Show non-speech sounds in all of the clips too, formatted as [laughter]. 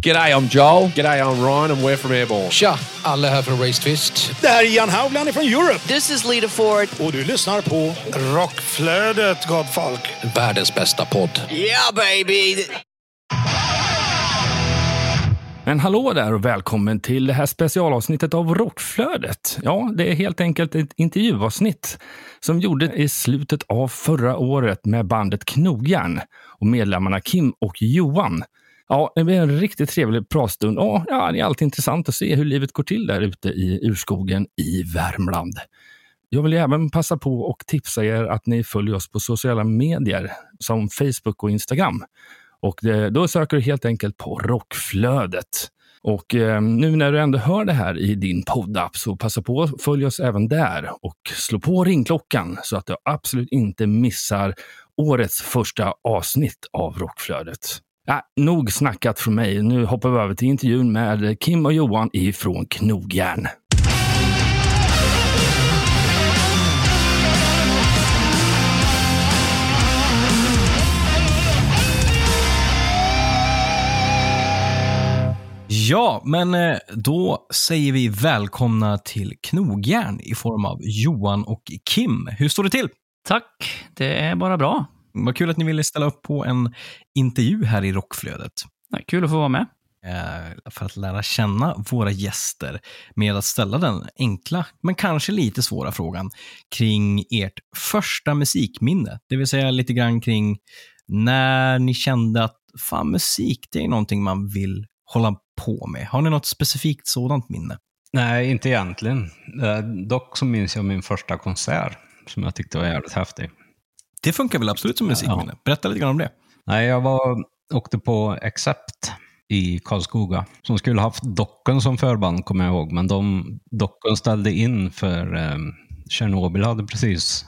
G'day, I'm Joel. G'day, I'm Ryan and we're from Airborne. Tja! Alle här från Race Twist. Det här är Ian Haugland från Europe. This is Lita Ford. Och du lyssnar på Rockflödet, gott folk. Världens bästa podd. Yeah, baby! Men hallå där och välkommen till det här specialavsnittet av Rockflödet. Ja, det är helt enkelt ett intervjuavsnitt som gjordes i slutet av förra året med bandet Knogjärn och medlemmarna Kim och Johan. Ja, det blir en riktigt trevlig pratstund. Och ja, det är alltid intressant att se hur livet går till där ute i urskogen i Värmland. Jag vill även passa på och tipsa er att ni följer oss på sociala medier som Facebook och Instagram. Och det, då söker du helt enkelt på Rockflödet. Och eh, nu när du ändå hör det här i din poddapp så passa på att följa oss även där och slå på ringklockan så att du absolut inte missar årets första avsnitt av Rockflödet. Ja, nog snackat från mig. Nu hoppar vi över till intervjun med Kim och Johan ifrån Knogjärn. Ja, men eh, då säger vi välkomna till Knogjärn i form av Johan och Kim. Hur står det till? Tack, det är bara bra. Vad kul att ni ville ställa upp på en intervju här i Rockflödet. Nej, Kul att få vara med. Eh, För att lära känna våra gäster med att ställa den enkla, men kanske lite svåra frågan kring ert första musikminne. Det vill säga lite grann kring när ni kände att fan, musik, det är någonting man vill hålla på med. Har ni något specifikt sådant minne? Nej, inte egentligen. Eh, dock så minns jag min första konsert som jag tyckte var jävligt häftig. Det funkar väl absolut som musikminne? Berätta lite grann om det. Nej, jag var, åkte på Accept i Karlskoga som skulle haft Docken som förband, kommer jag ihåg. Men de, Docken ställde in för eh, Tjernobyl hade precis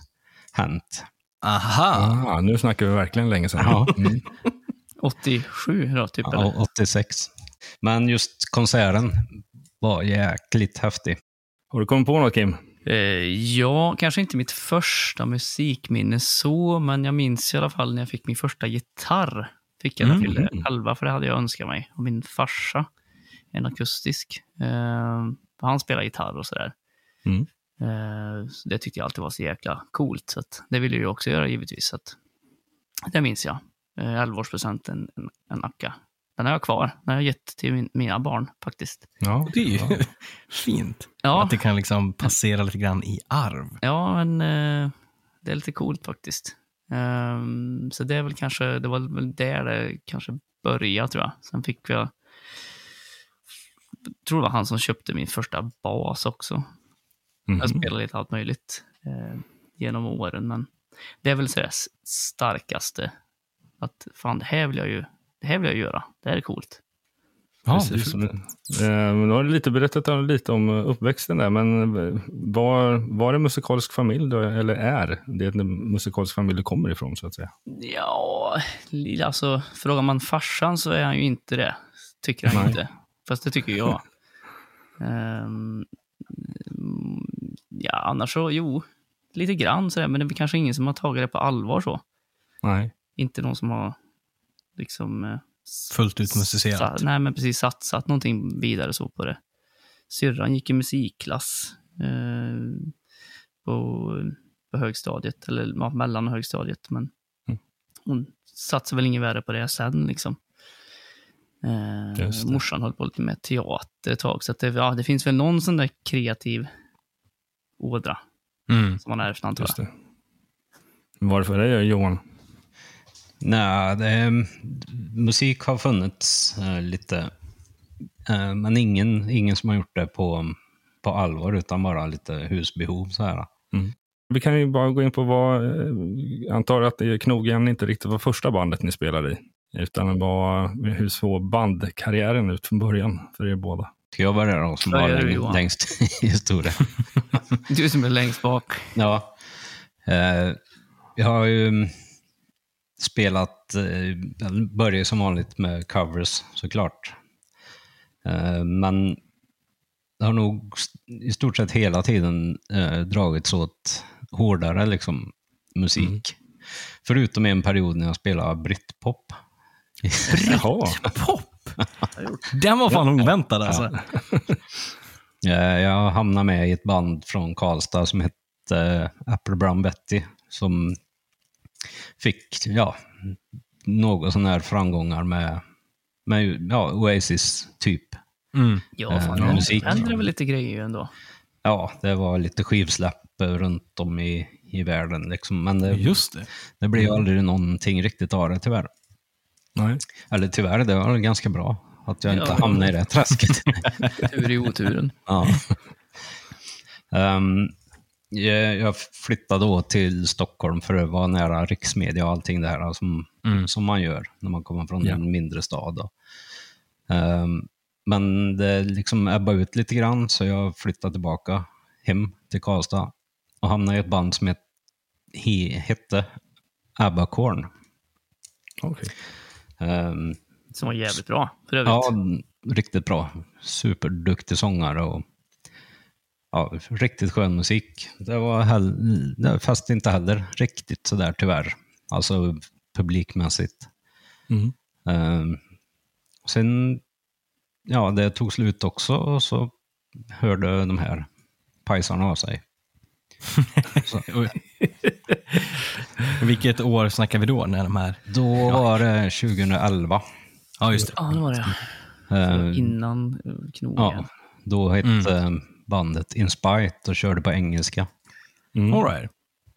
hänt. Aha! Ah, nu snackar vi verkligen länge sedan. Ja. Mm. [laughs] 87 då, typ. Ja, eller? 86. Men just konserten var jäkligt häftig. Har du kommit på något Kim? Eh, ja, kanske inte mitt första musikminne så, men jag minns i alla fall när jag fick min första gitarr. Fick jag när jag Mm. fyllde 11, för det hade jag önskat mig. Och min farsa, en akustisk. Eh, han spelar gitarr och sådär. Mm. Eh, så det tyckte jag alltid var så jäkla coolt. Så det ville jag också göra givetvis. Så det minns jag. Eh, 11-årspresent, en, en, en Akka. Den har jag kvar. Den har jag gett till min, mina barn faktiskt. Ja, Det är ju [laughs] fint. Ja, Att det kan liksom passera lite grann i arv. Ja, men eh, det är lite coolt faktiskt. Ehm, så det är väl kanske, det var väl där det kanske började tror jag. Sen fick jag, tror det var han som köpte min första bas också. Mhm. Jag spelade lite allt möjligt eh, genom åren, men det är väl så starkaste. Att fan, det här vill jag ju, det här vill jag göra. Det här är coolt. Ja, Precis. Eh, men du har lite berättat om- lite om eh, uppväxten där, men eh, var, var det en musikalisk familj, då, eller är det en musikalisk familj du kommer ifrån, så att säga? Ja, alltså frågar man farsan så är han ju inte det. Tycker han Nej. inte. Fast det tycker jag. Mm, [laughs] ja, annars så, jo, lite grann sådär, men det är kanske ingen som har tagit det på allvar så. Nej. Inte någon som har liksom... eh, Fullt ut musicerat. nej, men precis satsat någonting vidare så på det. Syrran gick i musikklass eh, på, på högstadiet, eller ja, mellan och högstadiet, men Mm. hon satsade väl inget värre på det sen liksom. Eh, morsan höll på lite med teater ett tag, så det, ja, det finns väl någon sån där kreativ ådra Mm. som man ärvt antar jag. det. Varför det, Johan? Nej, det, musik har funnits eh, lite, eh, men ingen, ingen som har gjort det på, på allvar, utan bara lite husbehov. Så här. Vi kan ju bara gå in på vad, eh, jag antar att det- Knogjärn inte riktigt var första bandet ni spelade i, utan var, hur såg bandkarriären ut från början för er båda? Ska jag börja då, som du, läng- Johan. längst [laughs] i historien? Du som är längst bak. Ja. Eh, jag har ju mm, spelat, eh, jag började som vanligt med covers såklart. Eh, men det har nog i stort sett hela tiden eh, dragits åt hårdare liksom, musik. Förutom en period när jag spelade britpop. Jaha. Pop! [laughs] Den var fan oväntad alltså. [laughs] Eh, Jag hamnade med i ett band från Karlstad som hette Apple Brown Betty. Som fick ja, något sån här framgångar med, med ja, Oasis typ. Mm. Ja, Eh, fan, musik. det händer väl lite grejer ändå. Ja, det var lite skivsläpp eh, runt om i, i världen. Liksom. Men det, Just det. det blev ju aldrig någonting riktigt av det tyvärr. Nej. Eller tyvärr, det var ganska bra att jag inte Ja. hamnade i det träsket. [laughs] Tur i oturen. Ja. [laughs] Ehm, jag jag flyttade då till Stockholm för att vara nära riksmedia och allting det här som, Mm. som man gör när man kommer från Ja. en mindre stad. Ehm, men det liksom ebbade ut lite grann så jag flyttade tillbaka hem till Karlstad och hamnade i ett band som het, he, hette Abbacorn. Okej. Ehm, Som var jävligt bra, för övrigt. Ja, riktigt bra. Superduktig sångare och ja, riktigt skön musik. Det var hell- det- fast inte heller riktigt sådär tyvärr. Alltså publikmässigt. Mm. Ehm, sen, ja, det tog slut också och så hörde de här pajsarna av sig. [laughs] Vilket år snackar vi då? När de här... Då var det 2011. Ja, just det. Ja, det var det. Ehm, Innan knogen. ja, då hette bandet Inspite och körde på engelska. Mm. All right.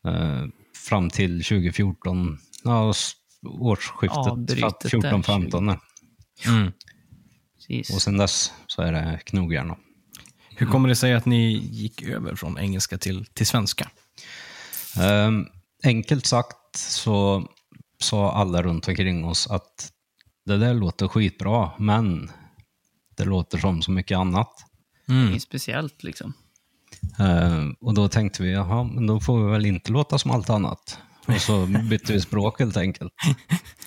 Eh, fram till 2014, ja, årsskiftet där, 14-15. Mm. Och sen dess så är det knogjärn. Hur kommer det sig att ni gick över från engelska till, till svenska? Um, enkelt sagt så sa alla runt omkring oss att det där låter skitbra, men det låter som så mycket annat. Mm. Inget speciellt liksom. Eh, och då tänkte vi, jaha, men då får vi väl inte låta som allt annat. Och så [laughs] bytte vi språk helt enkelt.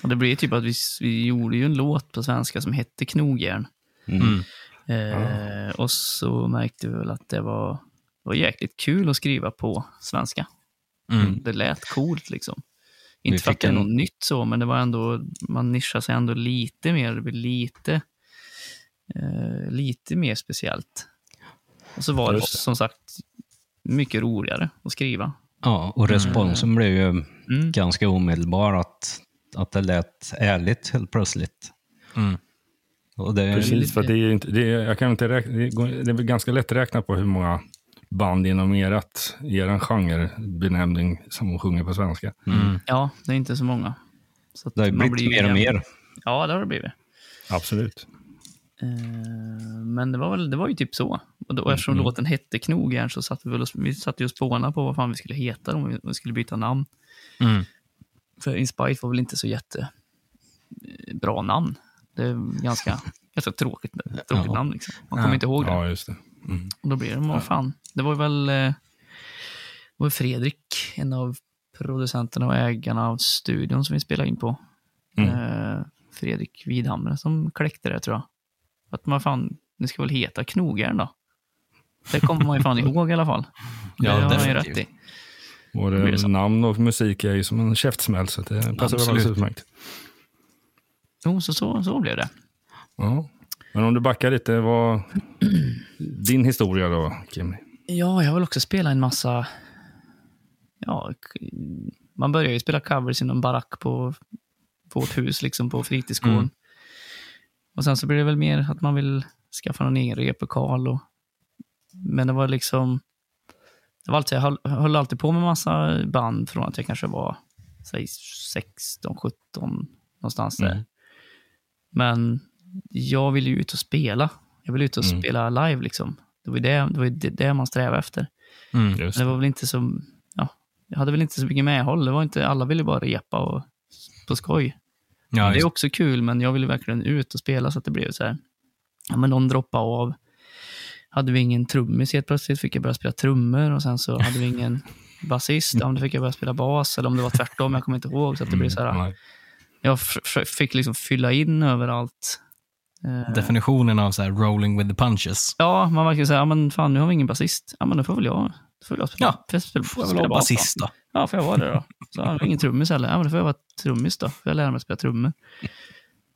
Och det blev typ att vi, vi gjorde ju en låt på svenska som hette Knogjärn. Mm. Eh, och så märkte vi väl att det var, det var jäkligt kul att skriva på svenska. Mm. Det lät coolt liksom. Inte för att det är något nytt så, men det var ändå, man nischade sig ändå lite mer, det blev lite, eh, lite mer speciellt. Och så var det som sagt mycket roligare att skriva. Ja, och responsen blev ju Mm. ganska omedelbar att, att det lät ärligt helt plötsligt. Mm. Och det, Precis, för det är, inte, det är, jag kan inte räkna, det, går, det är väl ganska lätt att räkna på hur många band inom erat, er genrebenämning som sjunger på svenska. Mm. Ja, det är inte så många. Så det har blivit mer och mer. Ja, det har det blivit. Absolut. Eh, Men det var, väl, det var ju typ så. Och då, eftersom Mm. låten hette Knogjärn så satt vi väl och, vi satt och spånade på vad fan vi skulle heta om vi, om vi skulle byta namn. Mm. För Inspite var väl inte så jätte eh, namn. Det är ganska, [laughs] ganska tråkigt, tråkigt Ja. namn. Liksom. Man kommer Ja. inte ihåg det. Ja, just det. Mm. Och då blir det, vad fan. Det var väl eh, det var Fredrik, en av producenterna och ägarna av studion som vi spelade in på. Mm. Eh, Fredrik Widhamre som kläckte det tror jag. Att man fan, det ska väl heta Knogjärn då. Det kommer man ju fan ihåg i alla fall. [laughs] Det Ja, har han ju rätt i. Både det namn och musik är ju som en käftsmäll, så det passar väl alldeles utmärkt. Jo, så, så, så blev det. Ja. Men om du backar lite, vad [clears throat] din historia då, Kim? Ja, jag vill också spela en massa... Ja, man börjar ju spela covers i någon barack på vårt hus, liksom på fritidsgården. Mm. Och sen så blir det väl mer att man vill skaffa någon egen replokal. Och... Men det var liksom... Det var alltid, jag höll, höll alltid på med massa band från att jag kanske var säg 16, 17, någonstans där. Mm. Men jag ville ju ut och spela. Jag ville ut och Mm. spela live liksom. Det var ju det, det, var det, det man strävade efter. Mm. Men det var väl inte så, ja, jag hade väl inte så mycket medhåll. Det var inte, alla ville bara repa och på skoj. Ja, det är också kul, men jag ville verkligen ut och spela så att det blev så här, ja men någon droppade av. Hade vi ingen trummis helt plötsligt fick jag börja spela trummor och sen så hade vi ingen [laughs] basist, ja, då fick jag börja spela bas eller om det var tvärtom, jag kommer inte ihåg. Så att det blev så här, Nej. jag fick liksom fylla in överallt. Eh, Definitionen av så här rolling with the punches. Ja, man verkar säga, ja men fan nu har vi ingen basist. Ja men då får väl jag, då får väl jag spela, Ja, spela, spela då. basist då? Ja, får jag vara det då? Så har vi ingen trummis heller. Ja, men då får jag vara trummis då. Får jag lära mig att spela trummor.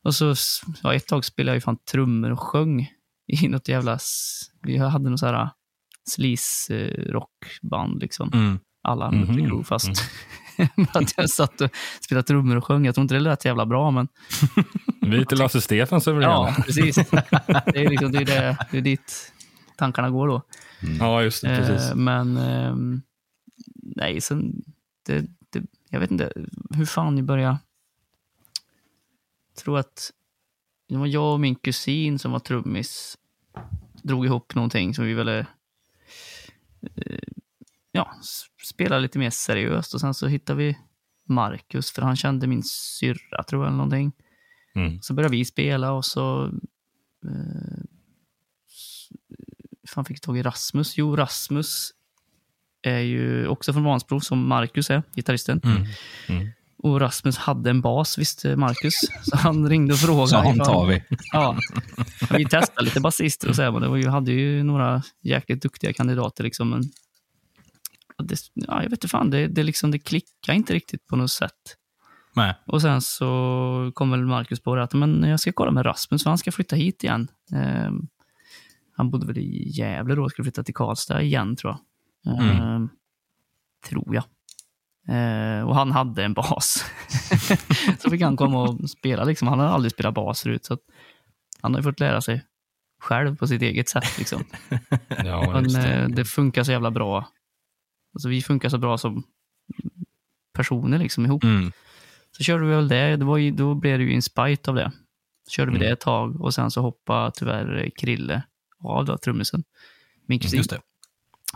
Och så, ja, ett tag spelade jag ju fan trummor och sjöng i något jävla... Vi hade något så här sleaze eh, rockband liksom. Mm. Alla. Mötley Crüe, fast [laughs] att jag satt och spelade trummor och sjöng. Jag tror inte det lät jävla bra, men [laughs] Vi till Lasse Stefans över ja, ja. precis. [laughs] det är liksom det är, det, det är dit tankarna går då. ja, just det. Precis. Eh, men ehm, nej, sen, det, det, jag vet inte hur fan ni började. Jag tror att det var jag och min kusin som var trummis. Drog ihop någonting som vi ville eh, ja, spela lite mer seriöst. Och sen så hittade vi Marcus, för han kände min syrra, tror jag, eller någonting. Mm. Så började vi spela och så... Eh, fan fick jag tag i Rasmus? Jo, Rasmus är ju också från Vansbro, som Marcus är, gitarristen. Mm. Mm. Och Rasmus hade en bas, visste Marcus. [laughs] Så han ringde och frågade. Så han tar vi. [laughs] Ja. Vi testade lite basister och så här, men ju, hade ju några jäkligt duktiga kandidater. Liksom, men det, ja, jag vet inte fan, det, det, liksom, det klickade inte riktigt på något sätt. Nej. Och sen så kom väl Marcus på det att men jag ska kolla med Rasmus, för han ska flytta hit igen. Ehm, han bodde väl i Gävle då, skulle flytta till Karlstad igen tror jag. Mm. Ehm, tror jag. Ehm, och han hade en bas. [laughs] så fick han komma och spela. Liksom. Han har aldrig spelat bas förut, så han har ju fått lära sig själv på sitt eget sätt. Liksom. [laughs] Ja, Men det. eh, det funkar så jävla bra. Alltså, vi funkar så bra som personer liksom ihop. Mm. Så körde vi väl det. det var ju, då blev det ju in spite av det. Så körde vi Mm. det ett tag och sen så hoppade tyvärr Krille av då, trummisen. Min kusin. Just det.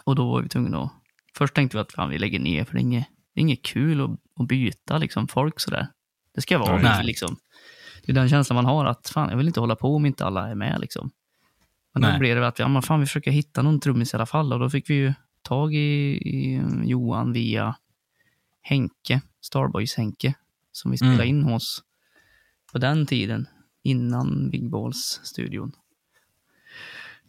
Och då var vi tvungna att... Först tänkte vi att fan, vi lägger ner för det är inget, det är inget kul att, att byta liksom, folk sådär. Det ska vara Nej. liksom. Det är den känslan man har att fan, jag vill inte hålla på om inte alla är med liksom. Men Nej. då blev det att ja, fan, vi försöker hitta någon trummis i alla fall och då fick vi ju tag i, i Johan via Henke, Starboys-Henke, som vi spelade Mm. in hos på den tiden, innan Big Balls-studion.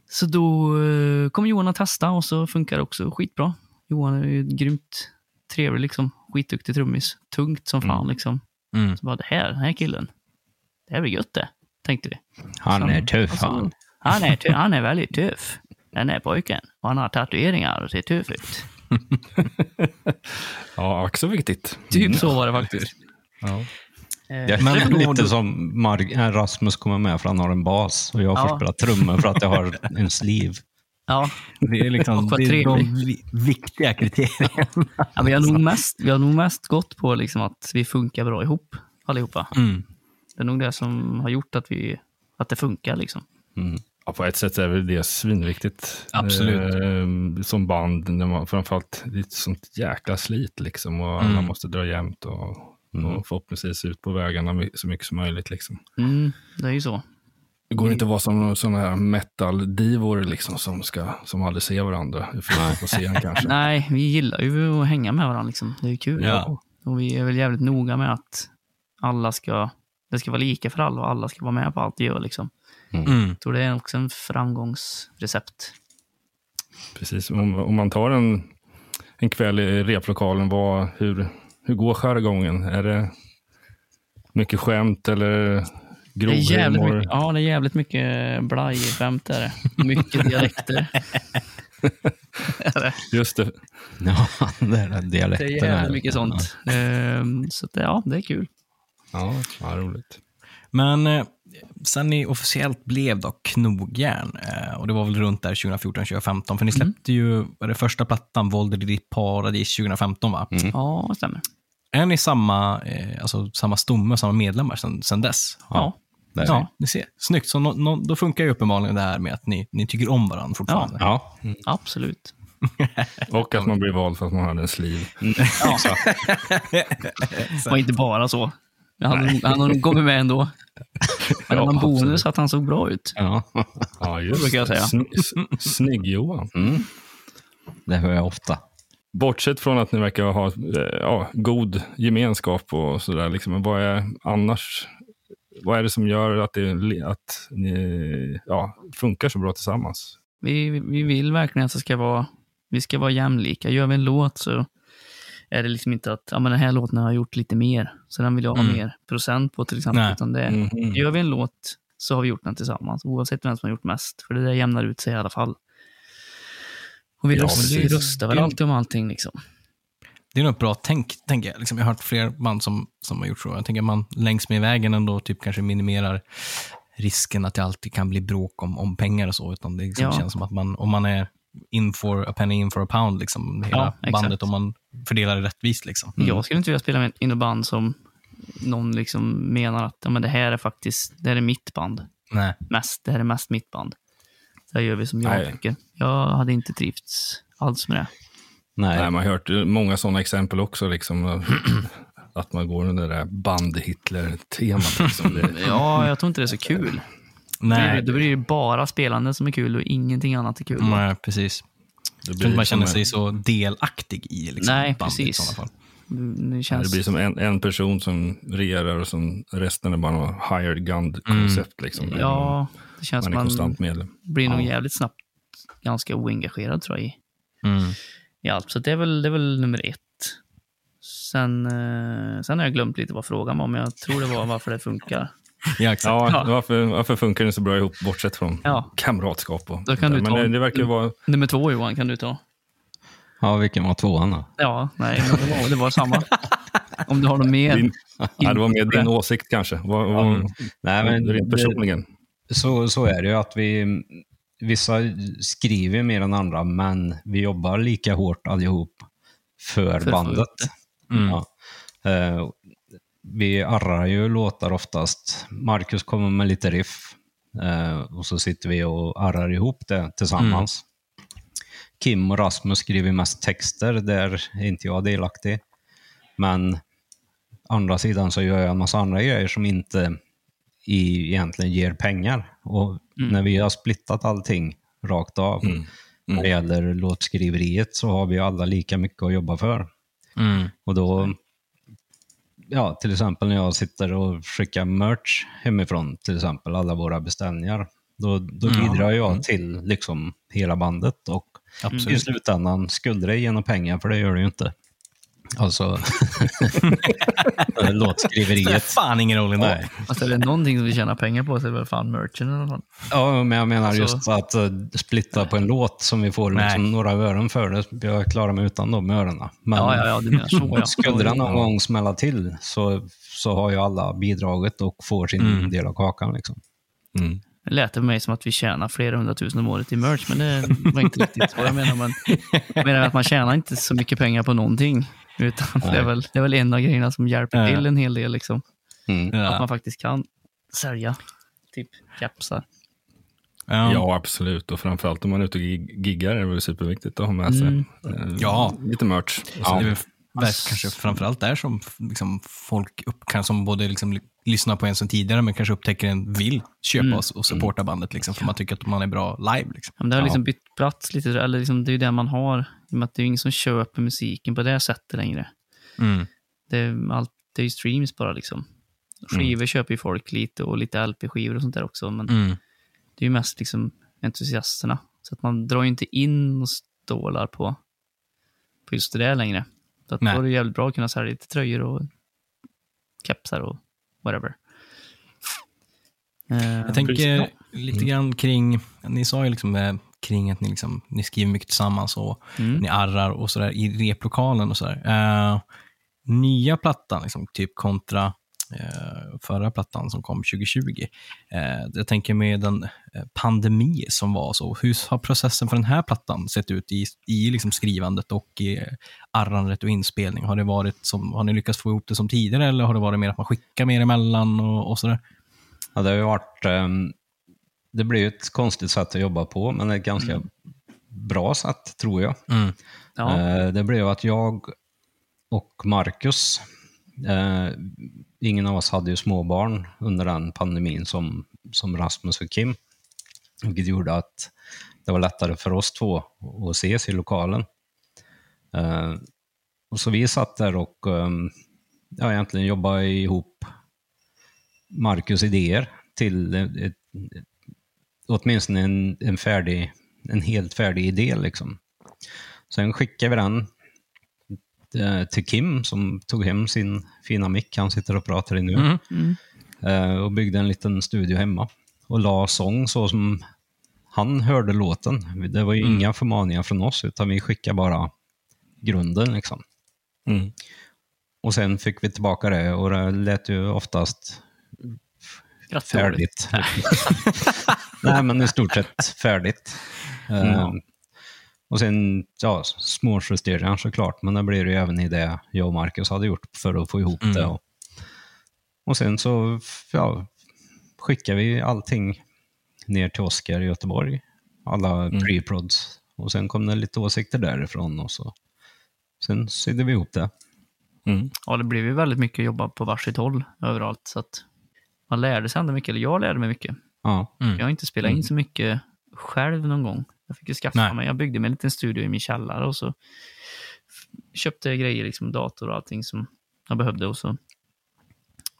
Så då eh, kom Johan att testa och så funkar det också skitbra. Johan är ju grymt trevlig, liksom. skitduktig trummis. Tungt som fan. Mm. Liksom. Mm. Så bara, det här, den här killen, det här blir gött det, tänkte vi. Han är tuff Och så- han. Han är, han är [laughs] väldigt tuff, den här pojken. Och han har tatueringar och ser tuff ut. [laughs] Ja, också viktigt. Typ så var det faktiskt. Ja. Eh, Jag Men är [laughs] då- lite som Mar- äh, Rasmus kommer med för han har en bas och jag får Ja. spela trummor för att jag har [laughs] en sleeve. Ja, Det är, liksom, det är de viktiga kriterierna. [laughs] ja, vi, har nog mest, vi har nog mest gått på liksom att vi funkar bra ihop, allihopa. Mm. Det är nog det som har gjort att, vi, att det funkar. Liksom. Mm. Ja, på ett sätt är väl det svinviktigt. Absolut. Eh, som band, när man, framförallt det är ett sånt jäkla slit liksom. Och alla Mm. måste dra jämnt och, Mm. och förhoppningsvis ut på vägarna så mycket som möjligt. Liksom. Mm, det är ju så. Det går inte att vara som sådana här metal-divor liksom, som, ska, som aldrig ser varandra. På scen kanske. [laughs] Nej, vi gillar ju att hänga med varandra. Liksom. Det är ju kul. Ja. Och vi är väl jävligt noga med att alla ska, det ska vara lika för alla och alla ska vara med på allt vi gör. Liksom. Mm. Jag tror det är också en framgångsrecept. Precis. Om, om man tar en, en kväll i replokalen, vad, hur, hur går jargongen? Är det mycket skämt eller Det grov är jävligt humor? mycket, ja, det är jävligt mycket blaj-skämt. är det. Mycket dialekter. Är [laughs] det. Just det. Ja, det är den det dialekten. är jävligt mycket sånt. Ehm, Så att, ja, det är kul. Ja, ja roligt. Men eh, sen ni officiellt blev då Knogjärn, eh, och det var väl runt där 2014-2015, för ni släppte ju var det första plattan, Våld i ditt paradis 2015 va? Mm. Ja, det stämmer. Är ni samma, eh, alltså, samma stomme, samma medlemmar sen, sen dess? Ja. Är Ja, ni ser. Snyggt. Så nå- nå- då funkar ju uppenbarligen det här med att ni, ni tycker om varandra fortfarande. Ja, Absolut. [laughs] Och att man blir vald för att man hade en sleeve. Det var inte bara så. Han, han har nog kommit med ändå. Men det var en Ja, bonus absolut. att han såg bra ut. ja. Ja, just brukar jag säga. Sny- Snygg-Johan. Mm. Det hör jag ofta. Bortsett från att ni verkar ha eh, ja, god gemenskap och sådär, liksom, men vad är annars vad är det som gör att, det, att ni ja, funkar så bra tillsammans? Vi, vi vill verkligen att det ska vara, vi ska vara jämlika. Gör vi en låt så är det liksom inte att ja, men den här låten har jag gjort lite mer, så den vill jag ha Mm. mer procent på till exempel. Nej. Utan det, Mhm. Gör vi en låt så har vi gjort den tillsammans, oavsett vem som har gjort mest. För det där jämnar ut sig i alla fall. Och vi, Ja, röstar, vi precis. röstar väl alltid om allting. Liksom. Det är nog ett bra tänk, tänker jag. Liksom, jag har hört fler band som, som har gjort så. Jag tänker att man längs med vägen ändå typ kanske minimerar risken att det alltid kan bli bråk om, om pengar och så. Utan det liksom Ja. känns som att man, om man är in for a penny, in for a pound, liksom, hela exakt. bandet, om man fördelar det rättvist. Liksom. Jag skulle inte vilja spela med in ett band som någon liksom menar att ja, men det här är faktiskt det här är mitt band. Nej. Mest, det här är mest mitt band. Det här gör vi som jag Nej. tycker. Jag hade inte trivts alls med det. Nej, Nej, man har hört många sådana exempel också. Liksom, [clears throat] att man går under det där band-Hitler-temat. Liksom. [laughs] Ja, jag tror inte det är så kul. Nej, Då blir det bara spelande som är kul och ingenting annat är kul. Nej, precis. Jag tror inte man känner sig en- så delaktig i liksom, Nej, bandet i precis. sådana fall. Det känns... det blir som en, en person som regerar och som resten är bara något hired gun-koncept. Liksom. Ja, det känns man är man konstant medlem. blir nog Ja. jävligt snabbt ganska oengagerad tror jag i, Mm. i allt. Så det är, väl, det är väl nummer ett. Sen, eh, sen har jag glömt lite vad frågan var, men jag tror det var varför det funkar. [laughs] Ja, exakt. Ja. Varför, varför funkar det så bra ihop, bortsett från Ja. kamratskap? Och, Då kan du men ta- det, det verkar vara... Nummer två Johan, kan du ta? ja, vilken var tvåan då? Ja, nej, men det var, det var samma. Om du har något mer. Din, ja, det var mer din åsikt kanske. Vad, vad, Nej, men rent det- personligen. Så, så är det ju att vi, vissa skriver mer än andra, men vi jobbar lika hårt allihop för, få bandet. Mm. Ja. Eh, vi arrar ju låtar oftast. Marcus kommer med lite riff eh, och så sitter vi och arrar ihop det tillsammans. Kim och Rasmus skriver mest texter, där är inte jag delaktig. Men andra sidan så gör jag en massa andra grejer som inte i, egentligen ger pengar. Och när vi har splittat allting rakt av Mm. när det gäller låtskriveriet så har vi alla lika mycket att jobba för. Mm. Och då, ja, till exempel när jag sitter och skickar merch hemifrån, till exempel alla våra beställningar, då, då bidrar jag till liksom hela bandet och i Absolut. slutändan skulle det ge några pengar, för det gör det ju inte. Alltså, [laughs] Det låtskriveriet. fan ingen roll ändå. Nej. Alltså, är det någonting som vi tjänar pengar på så är det väl fan merchen alla fall. Ja, men jag menar Alltså- just att uh, splitta på en låt som vi får liksom några öron för. Det, jag klarar mig utan de öronen. Men Ja, ja, ja, du menar så ja. [laughs] skulle det någon gång smälla till så, så har ju alla bidraget och får sin Mm. del av kakan. Liksom. Mm. Lät det mig som att vi tjänar flera hundratusen om året i merch, men det var inte riktigt så jag menar. Men jag menar att man tjänar inte så mycket pengar på någonting. Utan det är, väl, det är väl en av grejerna som hjälper Ja. till en hel del. Liksom. Mm. Att Ja. man faktiskt kan sälja typ kepsar. Ja. Ja, absolut. Och framförallt om man är ute och gig- giggar är det väl superviktigt att ha med sig Mm. eh, Ja. lite merch. Och Väl kanske framförallt där som liksom, folk upp, kan, som både liksom, li- lyssnar på en sen tidigare, men kanske upptäcker en vill köpa Mm. och, och supporta bandet, liksom, för man tycker att man är bra live. Liksom. Ja, men det har liksom bytt plats lite, eller liksom, det är ju det man har. I och med att det är ingen som köper musiken på det sättet längre. Mm. Det är, allt, det är ju streams bara liksom. Skivor köper ju folk lite och lite LP-skivor och sånt där också. Men Mm. det är ju mest liksom entusiasterna. Så att man drar ju inte in och stålar på, på just det där längre. Så att då är det jävligt bra att kunna sälja lite tröjor och kepsar och whatever. Eh, Jag tänker ja. lite grann kring, ni sa ju liksom eh, kring att ni, liksom, ni skriver mycket tillsammans och Mm. ni arrar och sådär i replokalen och sådär. Eh, nya plattan, liksom, typ kontra eh, förra plattan som kom 2020. Eh, jag tänker med den eh, pandemi som var så, hur har processen för den här plattan sett ut i, i liksom skrivandet och i arrandet och inspelning? Har, det varit som, har ni lyckats få ihop det som tidigare eller har det varit mer att man skickar mer emellan och, och sådär? Ja, det har ju varit... ehm, det blir ju ett konstigt sätt att jobba på, men ett ganska bra sätt, tror jag. Mm. Ja. Eh, Det blev att jag och Marcus, eh, ingen av oss hade ju småbarn under den pandemin som, som Rasmus och Kim, vilket gjorde att det var lättare för oss två att ses i lokalen. Eh, och så vi satt där och eh, ja, egentligen jobbade ihop Marcus idéer till ett, ett, åtminstone en, en, färdig, en helt färdig idé. Liksom. Sen skickade vi den till Kim som tog hem sin fina mick han sitter och pratar i nu. Mm. Mm. Eh, och byggde en liten studio hemma. Och la sång så som han hörde låten. Det var ju Mm. inga förmaningar från oss, utan vi skickade bara grunden. Liksom. Mm. Och sen fick vi tillbaka det och det lät ju oftast färdigt. [laughs] Nej, men i stort sett färdigt. Eh, Ja. Och sen ja, små justeringar såklart, men det blir det ju även i det jag och Marcus hade gjort för att få ihop Mm. det. Och, och sen så ja, skickar vi allting ner till Oskar i Göteborg. Alla Mm. pre-prods. Och sen kom det lite åsikter därifrån och så. Sen sydde vi ihop det. Mm. Ja, det blev ju väldigt mycket jobba på varsitt håll överallt. Så att man lärde sig ändå mycket, eller jag lärde mig mycket. Ja, Mm. Jag har inte spelat in så mycket själv någon gång. Jag fick ju skaffa Nej. mig, jag byggde mig en liten studio i min källare och så köpte jag grejer, liksom dator och allting som jag behövde och så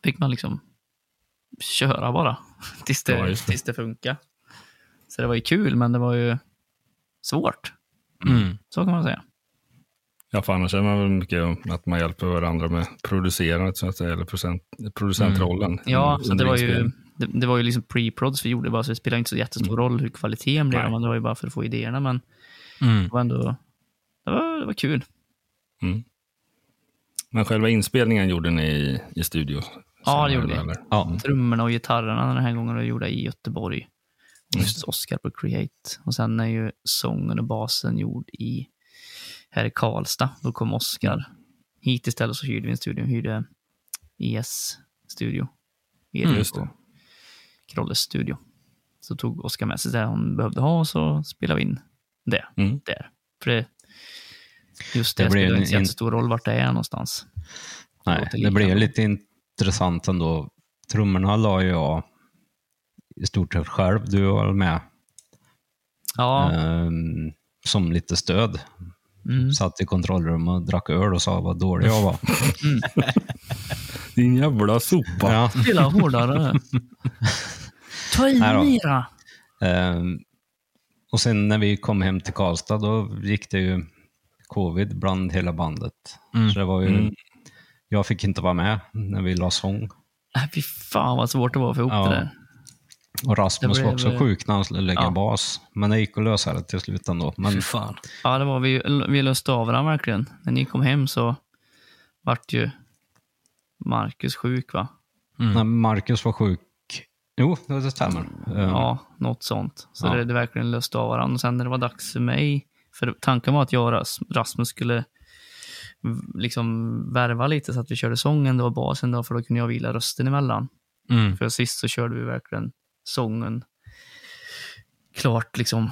fick man liksom köra bara [laughs] tills det, Ja, det. tills det funkar. Så det var ju kul, men det var ju svårt. Mm. Så kan man säga. Ja, för annars är man väl mycket att man hjälper varandra med producerandet, så att säga, eller producent, producentrollen. Ja, Mm, så det var ju. Det, det var ju liksom pre-prods vi gjorde bara, så det spelade inte så jättestor roll hur kvaliteten blev, men det var ju bara för att få idéerna. Men Mm. det var ändå det var, det var kul. Mm. Men själva inspelningen gjorde ni i, i studio? Ja, det gjorde vi. ja. Trummorna och gitarrerna den här gången var gjorda i Göteborg. Hos Oskar på Create. Och sen är ju sången och basen gjord i här i Karlstad. Då kom Oskar hit istället så hyrde vi en studio. Hyrde ES studio. Erik Just det. och Krolles studio. Så tog Oskar med sig det han behövde ha och så spelade vi in det Mm. där. För det, just det, Det spelar en- inte så jättestor roll vart det är någonstans. Nej, det bra. lite intressant ändå. Trummorna la jag i stort sett själv. Du var med Ja, ehm, som lite stöd. mm. Satt i kontrollrummet och drack öl och sa vad dålig jag var. [laughs] Din jävla sopa. ja. spela hårdare. [laughs] Ta i mera. Ehm, och sen när vi kom hem till Karlstad, då gick det ju covid bland hela bandet. Mm. Så det var ju, Mm. jag fick inte vara med när vi la sång. Nej, fy fan vad svårt det var att få ihop Ja. det där. Och Rasmus var också sjuk när han skulle lägga Ja. bas. Men det gick att lösa det till slut ändå. Men Fy fan. Ja, det var vi, vi löste av varandra verkligen. När ni kom hem så vart ju Marcus sjuk va? Mm. när Marcus var sjuk, jo, det stämmer. Ehm, Ja, något sånt. Så Ja. det, det verkligen löste av varandra. Och sen när det var dags för mig, för tanken var att jag och Ras- Rasmus skulle liksom värva lite så att vi körde sången då, basen då, för då kunde jag vila rösten emellan. Mm. För sist så körde vi verkligen sången klart liksom.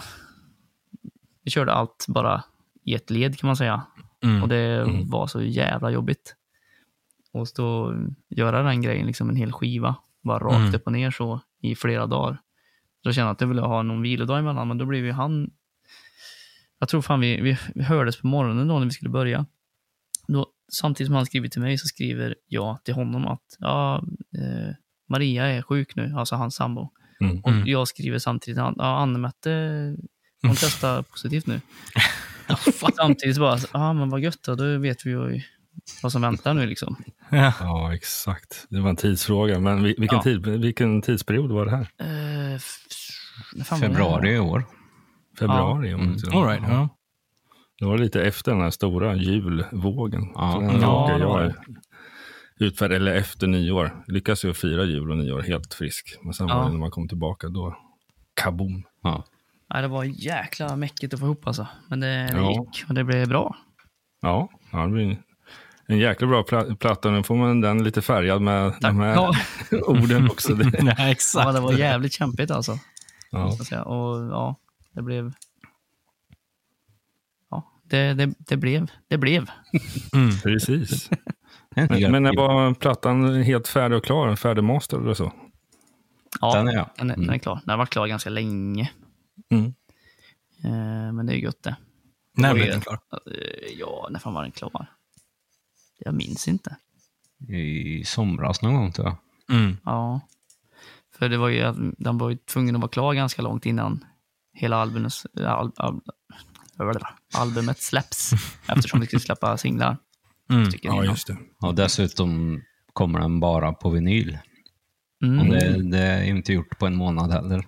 Vi körde allt bara i ett led kan man säga. Mm. Och det Mm. var så jävla jobbigt. Och stå och göra den grejen, liksom en hel skiva, bara rakt Mm. upp och ner så i flera dagar. Då kände jag att jag ville ha någon vilodag emellan, men då blev ju han... Jag tror fan vi, vi, vi hördes på morgonen då när vi skulle börja. Då, samtidigt som han skriver till mig så skriver jag till honom att ja, eh, Maria är sjuk nu, alltså hans sambo. Mm. Och Mm. jag skriver samtidigt, ja, Anne-Mette, hon [laughs] testar positivt nu. samtidigt bara, ja men vad gött då, då vet vi ju vad som väntar nu liksom. Ja. Ja, exakt. Det var en tidsfråga. Men vi- vilken, Ja. tid, vilken tidsperiod var det här? Eh, februari i år. Februari? om Mm. jag inte- All right, ja. Det var lite efter den här stora julvågen. Ja. Den Ja, jag utfärd, eller efter nyår. Lyckas ju fira jul och nyår helt frisk. Men sen Ja. var det när man kom tillbaka, då kaboom. Ja. Nej, det var jäkla mäckigt att få ihop alltså. Men det, det Ja. gick och det blev bra. Ja, ja det blir en jäkla bra pla- platta. Nu får man den lite färgad med de här Ja. [laughs] orden också. [laughs] Nej, ja, exakt. det var jävligt kämpigt alltså. ja. Och ja, det blev... Ja, det, det, det blev. Det blev. Mm. [laughs] Precis. En Men, när var plattan helt färdig och klar? Färdigmaster eller så? Ja, Den är. Den, är, den är klar. Den har varit klar ganska länge. Mm. Eh, men det är gött det. När blev den klar? Ja, när fan var den klar? Jag minns inte. I somras någon gång tror jag. Mm. Ja. För det var ju, att den var ju tvungen att vara klar ganska långt innan hela albumet, al, al, albumet släpps. [laughs] eftersom vi skulle släppa singlar. Mm. Ja, just det. Och dessutom kommer den bara på vinyl. Och Mm. det, det är inte gjort på en månad heller.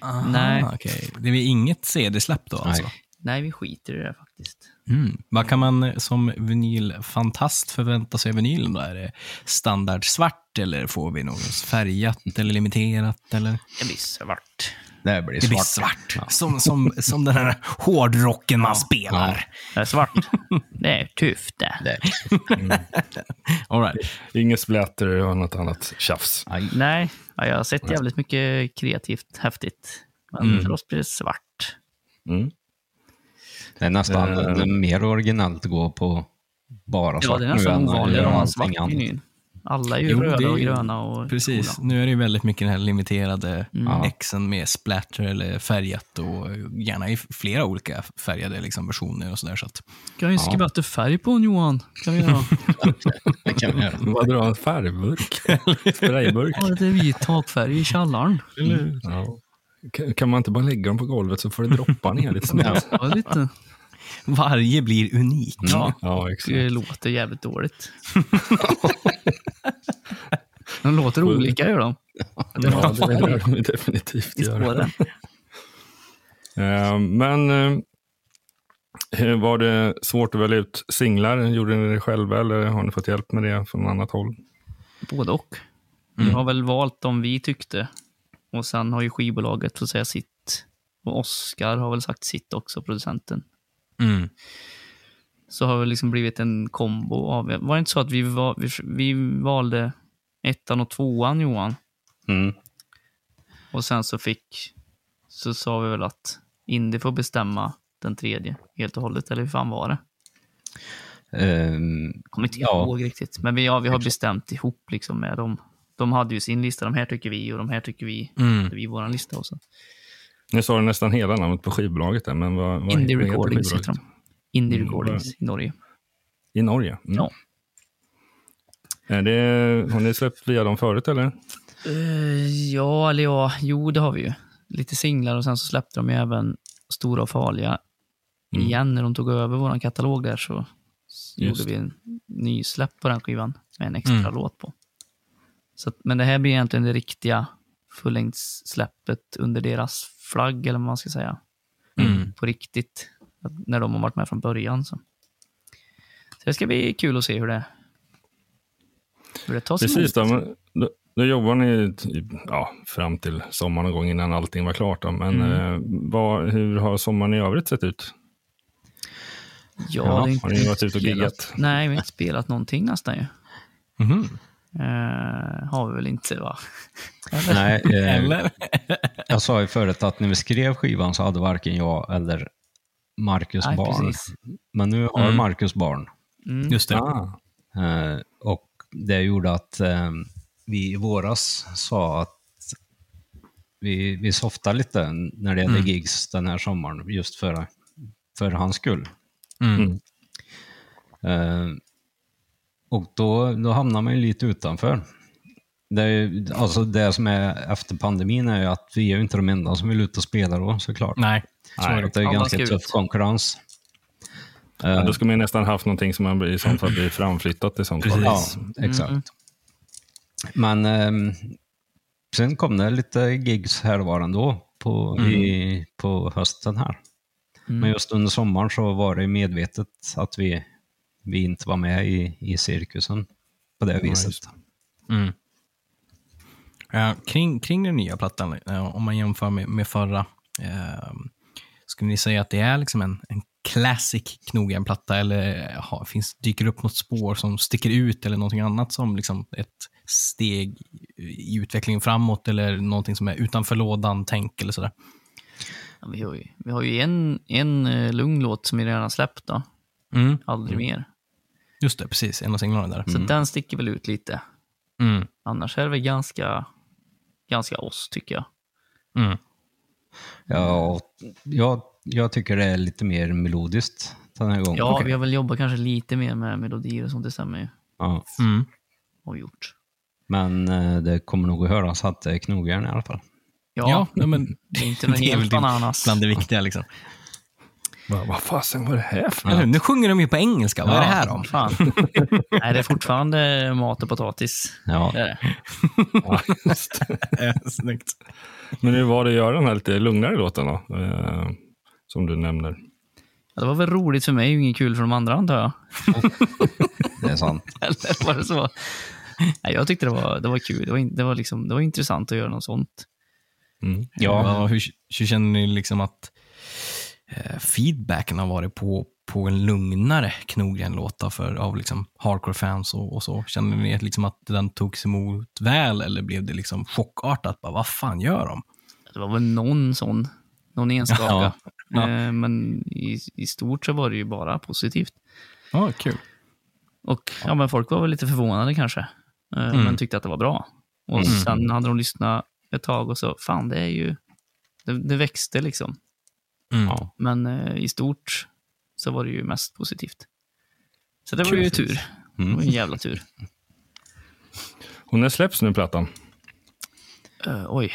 Aha, Nej. okej. Det är inget CD-släpp då alltså? Nej, vi skiter i det faktiskt. Mm. Vad kan man eh, som vinylfantast förvänta sig av vinylen då? Är det standard svart eller får vi något färgat eller limiterat? Eller? Det blir svart. Det blir Det blir svart. svart. Som, som, som den här hårdrocken man spelar. Det är svart. det är tufft det. Det. All right. Inget splatter och något annat tjafs. Aj. Nej, ja, jag har sett jävligt mycket kreativt häftigt. Men Mm. för oss blir det svart. Mm. Det är nästan Eh. det är mer originellt att gå på bara Ja, svart det är nu nästan att ovanligare svart. Alla är ju Jo, röda det är och gröna och Precis. coola. Nu är det ju väldigt mycket den här limiterade Mm. exen med splatter eller färgat och gärna i flera olika färgade liksom, versioner och sådär. Så att, Kan vi skriva lite färg på en Johan? Kan vi göra? [laughs] Det kan vi göra. [laughs] Vad drar en färgburk? [laughs] Sprayburk? Ha lite vit takfärg i källaren. Ja. Kan- Kan man inte bara lägga dem på golvet så får det droppa ner lite? [laughs] Ja, lite. varje blir unik. Ja, Ja, det låter jävligt dåligt. [laughs] de låter olika gör de. Ja, det lär de definitivt göra. Eh, Men eh, var det svårt att välja ut singlar? Gjorde ni det själva eller har ni fått hjälp med det från annat håll? Både och. Vi har väl valt de vi tyckte. Och sen har ju skivbolaget fått säga sitt. Och Oscar har väl sagt sitt också, producenten. Mm. Så har det liksom blivit en kombo av... Var det inte så att vi, var, vi, vi valde ettan och tvåan, Johan? Mm. Och sen så fick... Så sa vi väl att Indy får bestämma den tredje helt och hållet, eller hur fan var det? Ehm, Kommer inte Ja. ihåg riktigt. Men vi, ja, vi har bestämt ihop liksom med dem. De hade ju sin lista, de här tycker vi och de här tycker vi. Mm. Vi vår lista också. Ni sa nästan hela namnet på skivbolaget där, men vad, vad Indie Recordings heter de. Indie Mm, Recordings i Norge. I Norge? Mm. Ja. Är det, har ni släppt via dem förut eller? Eh, ja, eller ja, jo det har vi ju. Lite singlar och sen så släppte de ju även Stora och Farliga Mm. igen när de tog över vår katalog där så Just gjorde vi en ny släpp på den skivan med en extra Mm. låt på. Så, men det här blir egentligen det riktiga fullängdssläppet under deras flagg eller vad man ska säga. Mm. På riktigt. När de har varit med från början. Så, så det ska bli kul att se hur det, hur det tas Precis, emot. då, då, då jobbar ni ja, fram till sommaren någon gång innan allting var klart. Då. Men Mm. eh, vad, hur har sommaren i övrigt sett ut? Ja, Ja, har ni varit ute och giggat? Nej, vi har inte spelat någonting nästan ju. Mhm. Eh, har vi väl inte va? [laughs] nej, eh, Eller? jag sa ju förut att när vi skrev skivan så hade varken jag eller Marcus Nej, barn. precis. Men nu har Mm. Marcus barn. Mm. Just det. Ah, Eh, och det gjorde att eh, vi i våras sa att vi, vi softar lite när det gäller Mm. gigs den här sommaren, just för, för hans skull. Mm. Eh, och då, då hamnar man ju lite utanför. Det, är, ju- alltså det som är efter pandemin är ju att vi är ju inte de enda som vill ut och spela då såklart. Nej. Så är det, är alla ganska ska tuff ut. konkurrens. ja, Eh, då ska man ju nästan haft någonting som man i sånt fall blir framflyttat i sånt fall. Precis. Ja, exakt. Mm. Men ehm, sen kom det lite gigs här och var ändå på, i, på hösten här. Mm. Men just under sommaren så var det medvetet att vi, vi inte var med i, i cirkusen på det viset. Mm. Ja, kring, kring den nya plattan, eh, om man jämför med, med förra, eh, skulle ni säga att det är liksom en, en classic knogjärnplatta eller ha, finns, dyker det upp något spår som sticker ut eller någonting annat som liksom ett steg i utvecklingen framåt eller någonting som är utanför lådan, tänk eller sådär? Ja, vi, har ju, vi har ju en, en lugn låt som vi redan släppt då. Mm. Aldrig mer. Just det, precis. En av singlarna där. Så den sticker väl ut lite. Mm. Annars är det väl ganska, ganska oss tycker jag. Mm. Ja, jag, jag tycker det är lite mer melodiskt den här gången. Ja, vi har väl jobbat kanske lite mer med melodier och sånt, det stämmer ju. Ja. Mm. Har vi gjort. Men eh, det kommer nog att höras att det är knogjärn i alla fall. Ja, Ja, nej, men det är inte något [laughs] det är väl helt det ananas. bland det viktiga. Liksom. Vad, vad fasen var det här för Eller hur? Nu sjunger de ju på engelska. Vad är det här om? Fan. [laughs] Nej, det är fortfarande mat och potatis. Ja, Det är det. [laughs] Ja, just det. [laughs] Snyggt. Men hur var det att göra den här lite lugnare låten då? Eh, som du nämner. Ja, Det var väl roligt för mig och inget kul för de andra antar jag. det är sant. Eller var det så? Nej, jag tyckte det var, det var kul. Det var, in- det, var liksom, det var intressant att göra något sånt. Mm. Ja. hur, hur känner ni liksom att eh, feedbacken har varit på, på en lugnare Knogren-låta för, av liksom hardcore-fans och, och så? Känner ni liksom att den togs emot väl eller blev det liksom chockartat? Bara, vad fan gör de? Det var väl någon sån, någon enstaka. [laughs] Ja, ja. Eh, Men i, i stort så var det ju bara positivt. Ja, kul. Och ja, men folk var väl lite förvånade kanske, eh, Mm. men tyckte att det var bra. Och Mm. sen hade de lyssnat ett tag och så, fan det är ju, det, det växte liksom. Mm. Ja. Men eh, i stort så var det ju mest positivt. Så det var Kul. ju tur. Det var Mm. en jävla tur. [laughs] Och när släpps nu plattan? Eh, oj.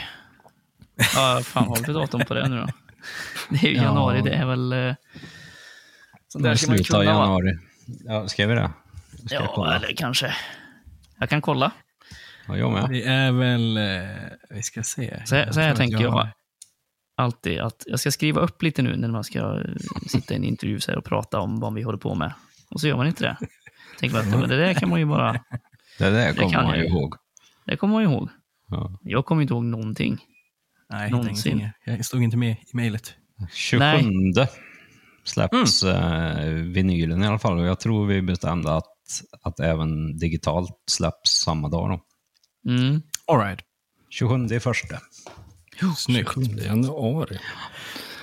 Ja, fan har vi datum på det nu då? [laughs] Det är ju Ja. januari, det är väl... Uh, sånt där ska man kunna va? januari. Ja, skrev vi det? Ska Ja, kolla? eller kanske. Jag kan kolla. Ja, jag med. Det är väl, eh, vi ska se. Så, här- så här tänker jag har- alltid att jag ska skriva upp lite nu när man ska eh, sitta i en intervju så här och prata om vad vi håller på med. Och så gör man inte det. Tänker man att men det där kan man ju bara, [laughs] Det där kommer kan man ju ihåg. det kommer man ju ihåg. Ja. Jag kommer inte ihåg någonting. Nej, Någonsin. Jag stod inte med i mejlet. 27 släpps eh, vinylen i alla fall och jag tror vi bestämde att, att även digitalt släpps samma dag. Då. Mm. All right. 27 i första. Snyggt. 7 januari.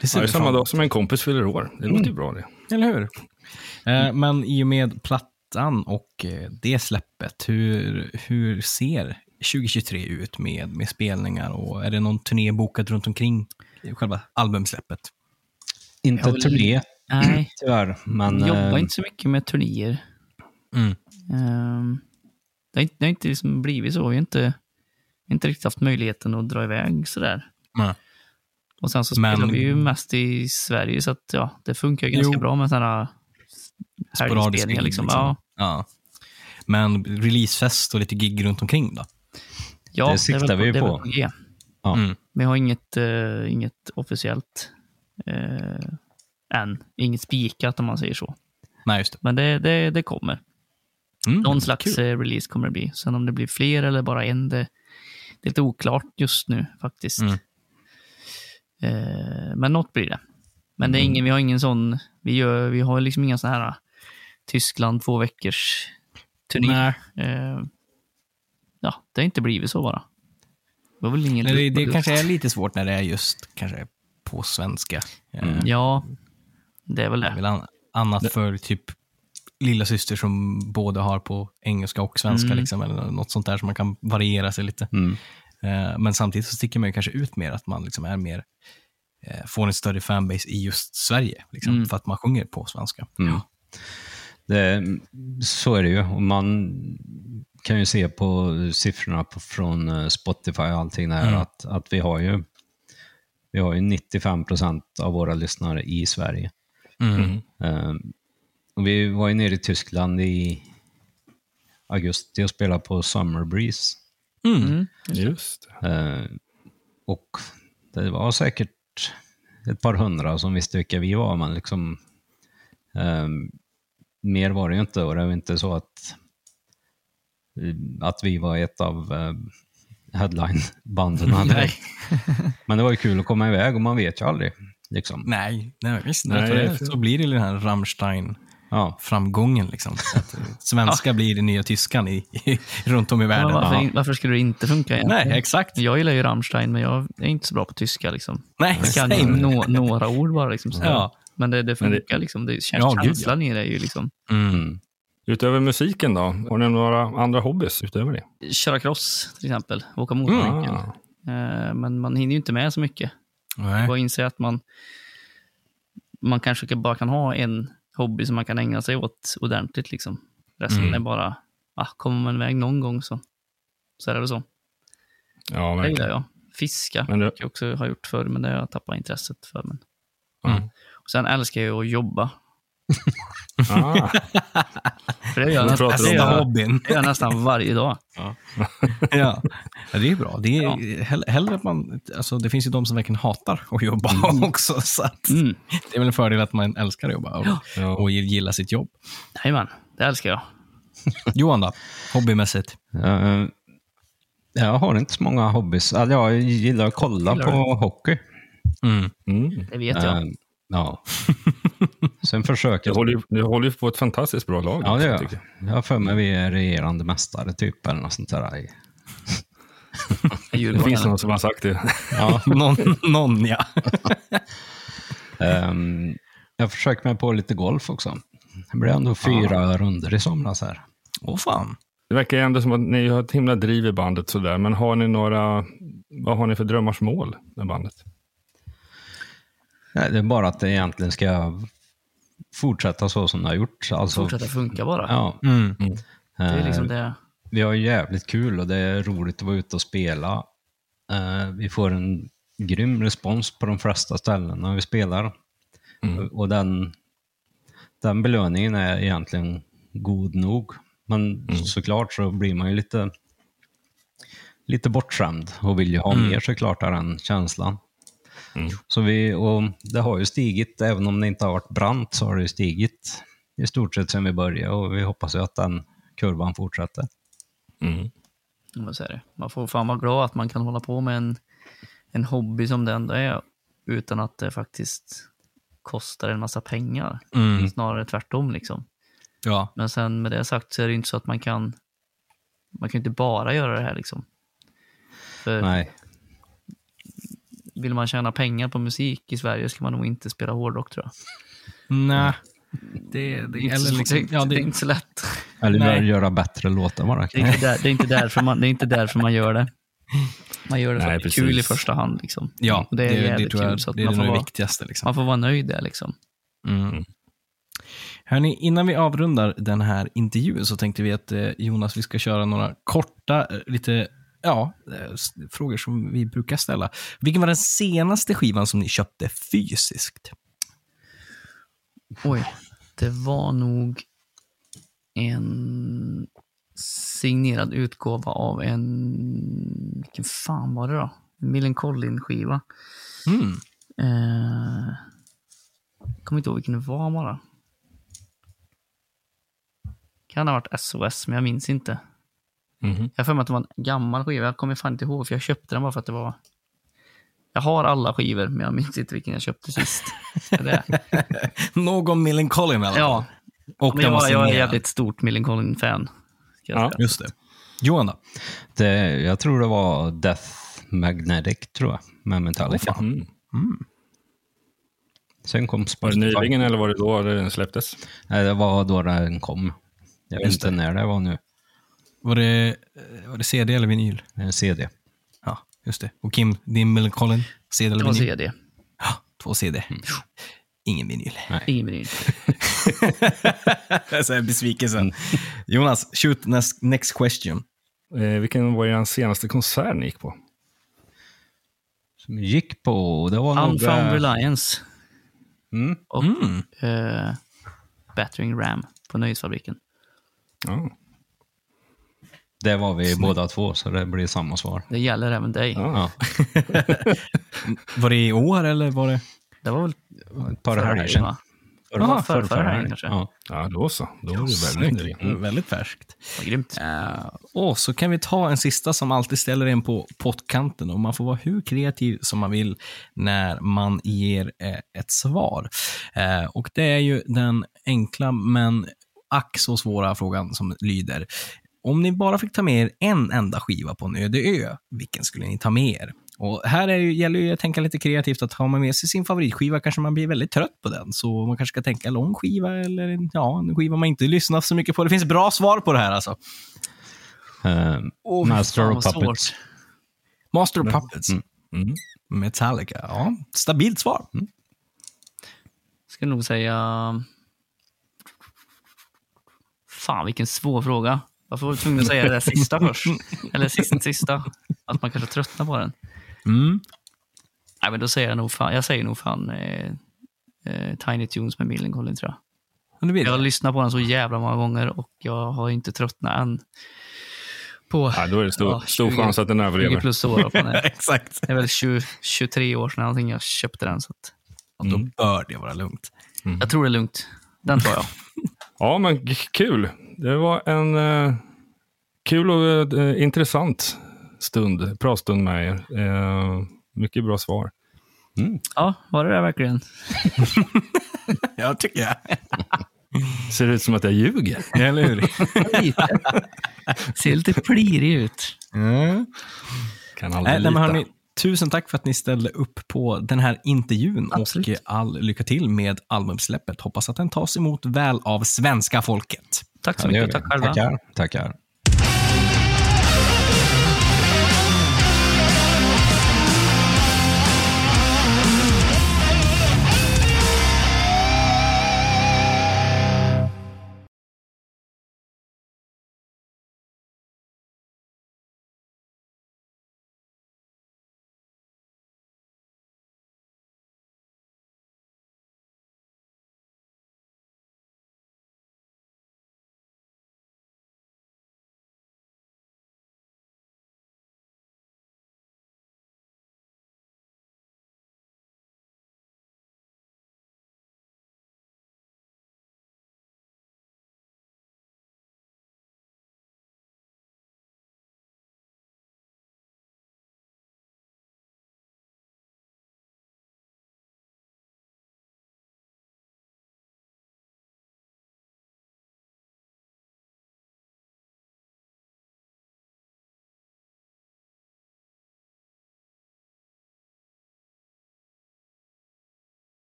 Det Ja, det är samma dag som en kompis fyller år. Det låter ju bra det. Eller hur? Eh, men i och med plattan och eh, det släppet, hur, hur ser 2023 ut med, med spelningar och är det någon turné bokad runt omkring själva albumsläppet? Inte vill- turné Nej, tyvärr, men jag jobbar eh, inte så mycket med turnéer. Mm. Ehm, det har inte, det har inte liksom blivit så. Vi har inte, inte riktigt haft möjligheten att dra iväg sådär. Nej. Och sen så Men- spelar vi ju mest i Sverige, så att ja, det funkar ju ganska Jo. bra med sådana Sporadiska helgspelningar. Liksom. liksom. Ja, Ja. Men releasefest och lite gig runt omkring då? ja, Det är siktar väl vi det är på. väl G. Ja. Mm. Vi har inget, eh, inget officiellt eh, än. Inget spikat om man säger så. Nej, just det. Men det, det, det kommer. Mm, Någon slags kul. eh, release kommer det bli. Sen om det blir fler eller bara en, det, det är lite oklart just nu faktiskt. Mm. Eh, men något blir det. Men Mm. det är ingen, vi har ingen sån, vi, gör, vi har liksom inga sådana här Tyskland två veckors turné. Eh, ja, det har inte blivit så bara. Det var väl ingen Nej, det, det kanske är lite svårt när det är just kanske på svenska. Eh, Ja, det är väl Det är det. väl an- annat för typ lilla syster som både har på engelska och svenska, Mm. liksom, eller något sånt där som man kan variera sig lite. Mm. Eh, men samtidigt så sticker man kanske ut mer, att man liksom är mer, eh, får en större fanbase i just Sverige, liksom, Mm. för att man sjunger på svenska. Mm. Det, så är det ju. Och man kan ju se på siffrorna på, från eh, Spotify och allting där Mm. att, att vi har ju vi har ju 95 procent av våra lyssnare i Sverige. Mm. Eh, vi var ju nere i Tyskland i augusti och spelade på Summer Breeze. Mm. Mm. Just. Eh, och det var säkert ett par hundra som visste vilka vi var, men liksom eh, mer var det ju inte och det var inte så att, att vi var ett av eh, headline-banden. [laughs] Nej. [laughs] men det var ju kul att komma iväg och man vet ju aldrig. Liksom. Nej, nej, visst. Nej, det så. blir det den här Rammstein-framgången. Ja. Liksom. Att [laughs] svenska blir det nya tyskan i, i, runt om i världen. varför, Ja. varför skulle det inte funka egentligen? Nej, exakt. Jag gillar ju Rammstein, men jag är inte så bra på tyska. Liksom. Nej, Jag kan ju nå, några ord bara. Liksom, så. Ja. Men det, det Men det- funkar. liksom. det, käns- Ja, känslan i det ju liksom... Mm. Utöver musiken då? Har ni några andra hobbys utöver det? Köra cross till exempel. Åka motorcykel. Ah. Eh, men man hinner ju inte med så mycket. Nej. Och inse att man, man kanske bara kan ha en hobby som man kan ägna sig åt ordentligt. Liksom. Resten Mm. är bara, ah, kommer man iväg någon gång så, så är det väl så. Ja, Det gillar jag. Fiska Men du, jag också har gjort förr, men det har jag tappat intresset för. Men. Mm. Sen älskar jag att jobba. Ah, För det gör jag, det om gör hobbyn. det gör jag nästan varje dag. ja. [laughs] ja, det är bra. Det, är, hell- hellre att man, alltså, det finns ju de som verkligen hatar att jobba [laughs] också. Så att, Mm. Det är väl en fördel att man älskar att jobba och, Ja. och gillar sitt jobb. Jajamän, det älskar jag. [laughs] Johan då? Hobbymässigt? Eh, jag har inte så många hobbys. Alltså, jag gillar att kolla Gillar på du? hockey. Mm. mm. Det vet jag. Eh, ja. Sen försöker Du håller, ju, du håller ju på ett fantastiskt bra lag. Ja, det gör jag. Jag har för mig vi är regerande mästare typ, eller något sånt där. [laughs] Det finns någon som har sagt det. Ja. någon, någon, ja. [laughs] Ehm, jag försöker mig på lite golf också. Det blev ändå fyra runder i somras här. Åh fan. Det verkar ändå som att ni har ett himla driv i bandet sådär. Men har ni några, vad har ni för drömmars mål med bandet? Nej, Det är bara att det egentligen ska fortsätta så som det har gjort. Alltså, Fortsätta funka bara. Ja, Mm. Det är liksom eh, det. Vi har jävligt kul och det är roligt att vara ute och spela. Eh, vi får en grym respons på de flesta ställen när vi spelar. Mm. Och den, den belöningen är egentligen god nog. Men såklart så blir man ju lite, lite bortskämd och vill ju ha mer såklart av den känslan. Så vi, och det har ju stigit, även om det inte har varit brant så har det ju stigit i stort sett sedan vi började och vi hoppas ju att den kurvan fortsätter. Mm. Man får fan vara glad att man kan hålla på med en, en hobby som det ändå är utan att det faktiskt kostar en massa pengar. Mm. Snarare tvärtom. Liksom. Ja. Men sen med det sagt så är det inte så att man kan man kan inte bara göra det här. Liksom. För Nej, vill man tjäna pengar på musik i Sverige ska man nog inte spela hårdrock tror jag. Nej. Det, det, Det är inte, eller så, liksom, det, ja, det är det, inte så lätt. eller Nej. göra bättre låtar bara. Det är inte, där, det är inte, därför, man, det är inte därför man gör det. Man gör det för Nej, att det är kul i första hand. Liksom. ja, Och det är jävligt tror jag, kul, så att det är det får nog vara- viktigaste. Liksom. Man får vara nöjd där. Liksom. Mm. Hörrni, innan vi avrundar den här intervjun så tänkte vi att eh, Jonas, vi ska köra några korta, eh, lite, ja, eh, frågor som vi brukar ställa. Vilken var den senaste skivan som ni köpte fysiskt? Oj, det var nog en signerad utgåva av en... Vilken fan var det då? En Millencolin-skiva. Mm. Eh, kommer inte ihåg vilken det var bara. Kan ha varit SOS, men jag minns inte. Mhm. Jag har för mig att det var en gammal skiva. Jag kommer fan inte ihåg, för jag köpte den bara för att det var... Jag har alla skivor, men jag minns inte vilken jag köpte sist. [laughs] Någon Millencolin i alla fall. ja, Och men jag, var jag är signerad. jävligt stort Millencolin-fan. ska jag Ja. säga. Just det. Johan då? Det, jag tror det var Death Magnetic, tror jag, med Metallica. Mm. Sen kom Var det Spotify. nyligen eller var det då den släpptes? Nej, det var då den kom. Jag vet inte när det var nu. Var det, eh, var det CD eller vinyl? En CD. Ja, just det. Och Kim, din Millencolin? CD eller vinyl? CD. Ja, två CD. Ingen vinyl. Ingen vinyl. [laughs] Jag är besvikelsen. Jonas, shoot next, next question. Eh, vilken var er senaste konsert ni gick på? Som gick på, det var. Unfound eh, Reliance Mm, och Mm. eh, Battering Ram på Nöjesfabriken. Ja. Det var vi båda två, så det blir samma svar. Det gäller även dig. Ja. [laughs] Var det i år eller var det? Det var väl ett par helger sedan. va? Förra- förra- förra- förra helgen kanske. Ja. ja, då så. Då är det väldigt. Mm. Väldigt färskt. Vad grymt. Uh, och så kan vi ta en sista som alltid ställer en på pottkanten och man får vara hur kreativ som man vill när man ger eh, ett svar. Eh, och det är ju den enkla men ack så svåra frågan som lyder. Om ni bara fick ta med er en enda skiva på en öde ö, vilken skulle ni ta med er? Och här är gäller det ju att tänka lite kreativt, att har man med sig sin favoritskiva kanske man blir väldigt trött på den. Så man kanske ska tänka lång skiva eller en, ja, en skiva man inte lyssnar så mycket på. Det finns bra svar på det här alltså. Eh, Åh, Master of Puppets. svårt. Master of Puppets. Mm. Mm. Metallica. Ja, stabilt svar. Mm. Ska nog säga... Fan, vilken svår fråga. Varför var du tvungen att säga det där sista först? Eller sist, sista. Att man kanske tröttnar på den. Mm. Nej, men då säger jag nog fan, jag säger nog fan eh, eh, Tiny Tunes med Millencolin tror jag. Jag har lyssnat på den så jävla många gånger och jag har inte tröttnat än. På Ja, då är det stor, Ja, stor 20 chans att den 20 överlever. plus år. på den. [laughs] Exakt. Det är väl 20, 23 år sedan någonting jag köpte den. Så att Och då bör det vara lugnt. jag tror det är lugnt. Den tar jag. [laughs] Ja, men kul. Det var en eh, kul och eh, intressant stund, pratstund med er. Eh, mycket bra svar. Ja, var det det verkligen? [laughs] Ja, tycker jag. [laughs] Ser det ut som att jag ljuger? Eller hur? Lite. [laughs] Ser lite plirig ut. Mm. Kan aldrig nej, men lita. hörni, tusen tack för att ni ställde upp på den här intervjun Absolut. och all lycka till med albumsläppet. Hoppas att den tas emot väl av svenska folket. Tack så mycket. Tack själva. Tackar. Tackar.